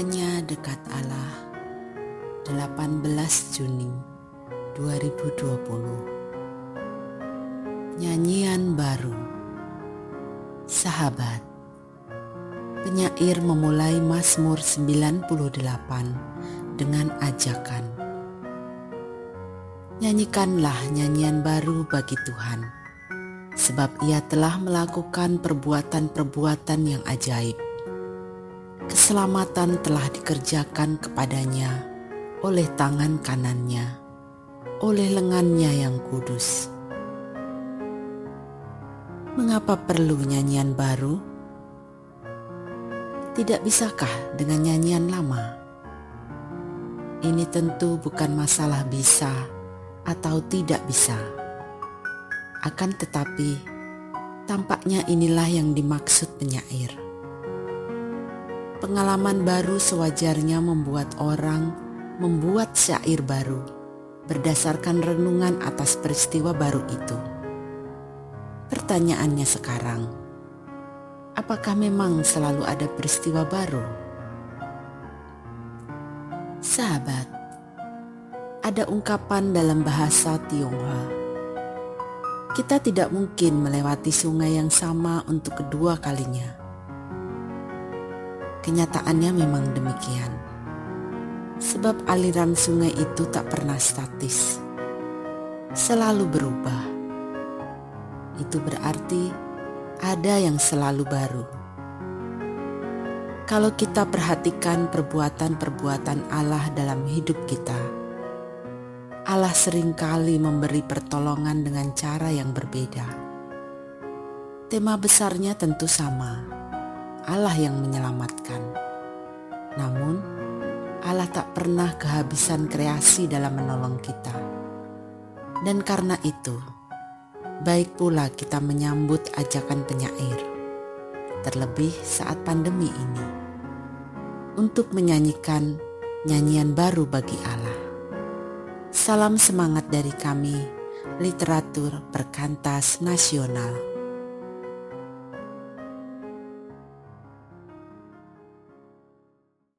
Kiranya dekat Allah. 18 Juni 2020 Nyanyian baru. Sahabat. Penyair memulai Mazmur 98 dengan ajakan. Nyanyikanlah nyanyian baru bagi Tuhan sebab ia telah melakukan perbuatan-perbuatan yang ajaib keselamatan telah dikerjakan kepadanya oleh tangan kanannya, oleh lengannya yang kudus. Mengapa perlu nyanyian baru? Tidak bisakah dengan nyanyian lama? Ini tentu bukan masalah bisa atau tidak bisa. Akan tetapi, tampaknya inilah yang dimaksud penyair Pengalaman baru sewajarnya membuat orang membuat syair baru berdasarkan renungan atas peristiwa baru itu. Pertanyaannya sekarang, apakah memang selalu ada peristiwa baru? Sahabat, ada ungkapan dalam bahasa Tionghoa. Kita tidak mungkin melewati sungai yang sama untuk kedua kalinya Kenyataannya memang demikian. Sebab aliran sungai itu tak pernah statis. Selalu berubah. Itu berarti ada yang selalu baru. Kalau kita perhatikan perbuatan-perbuatan Allah dalam hidup kita, Allah sering kali memberi pertolongan dengan cara yang berbeda. Tema besarnya tentu sama, Allah yang menyelamatkan. Namun, Allah tak pernah kehabisan kreasi dalam menolong kita. Dan karena itu, baik pula kita menyambut ajakan penyair, terlebih saat pandemi ini, untuk menyanyikan nyanyian baru bagi Allah. Salam semangat dari kami, literatur perkantas nasional.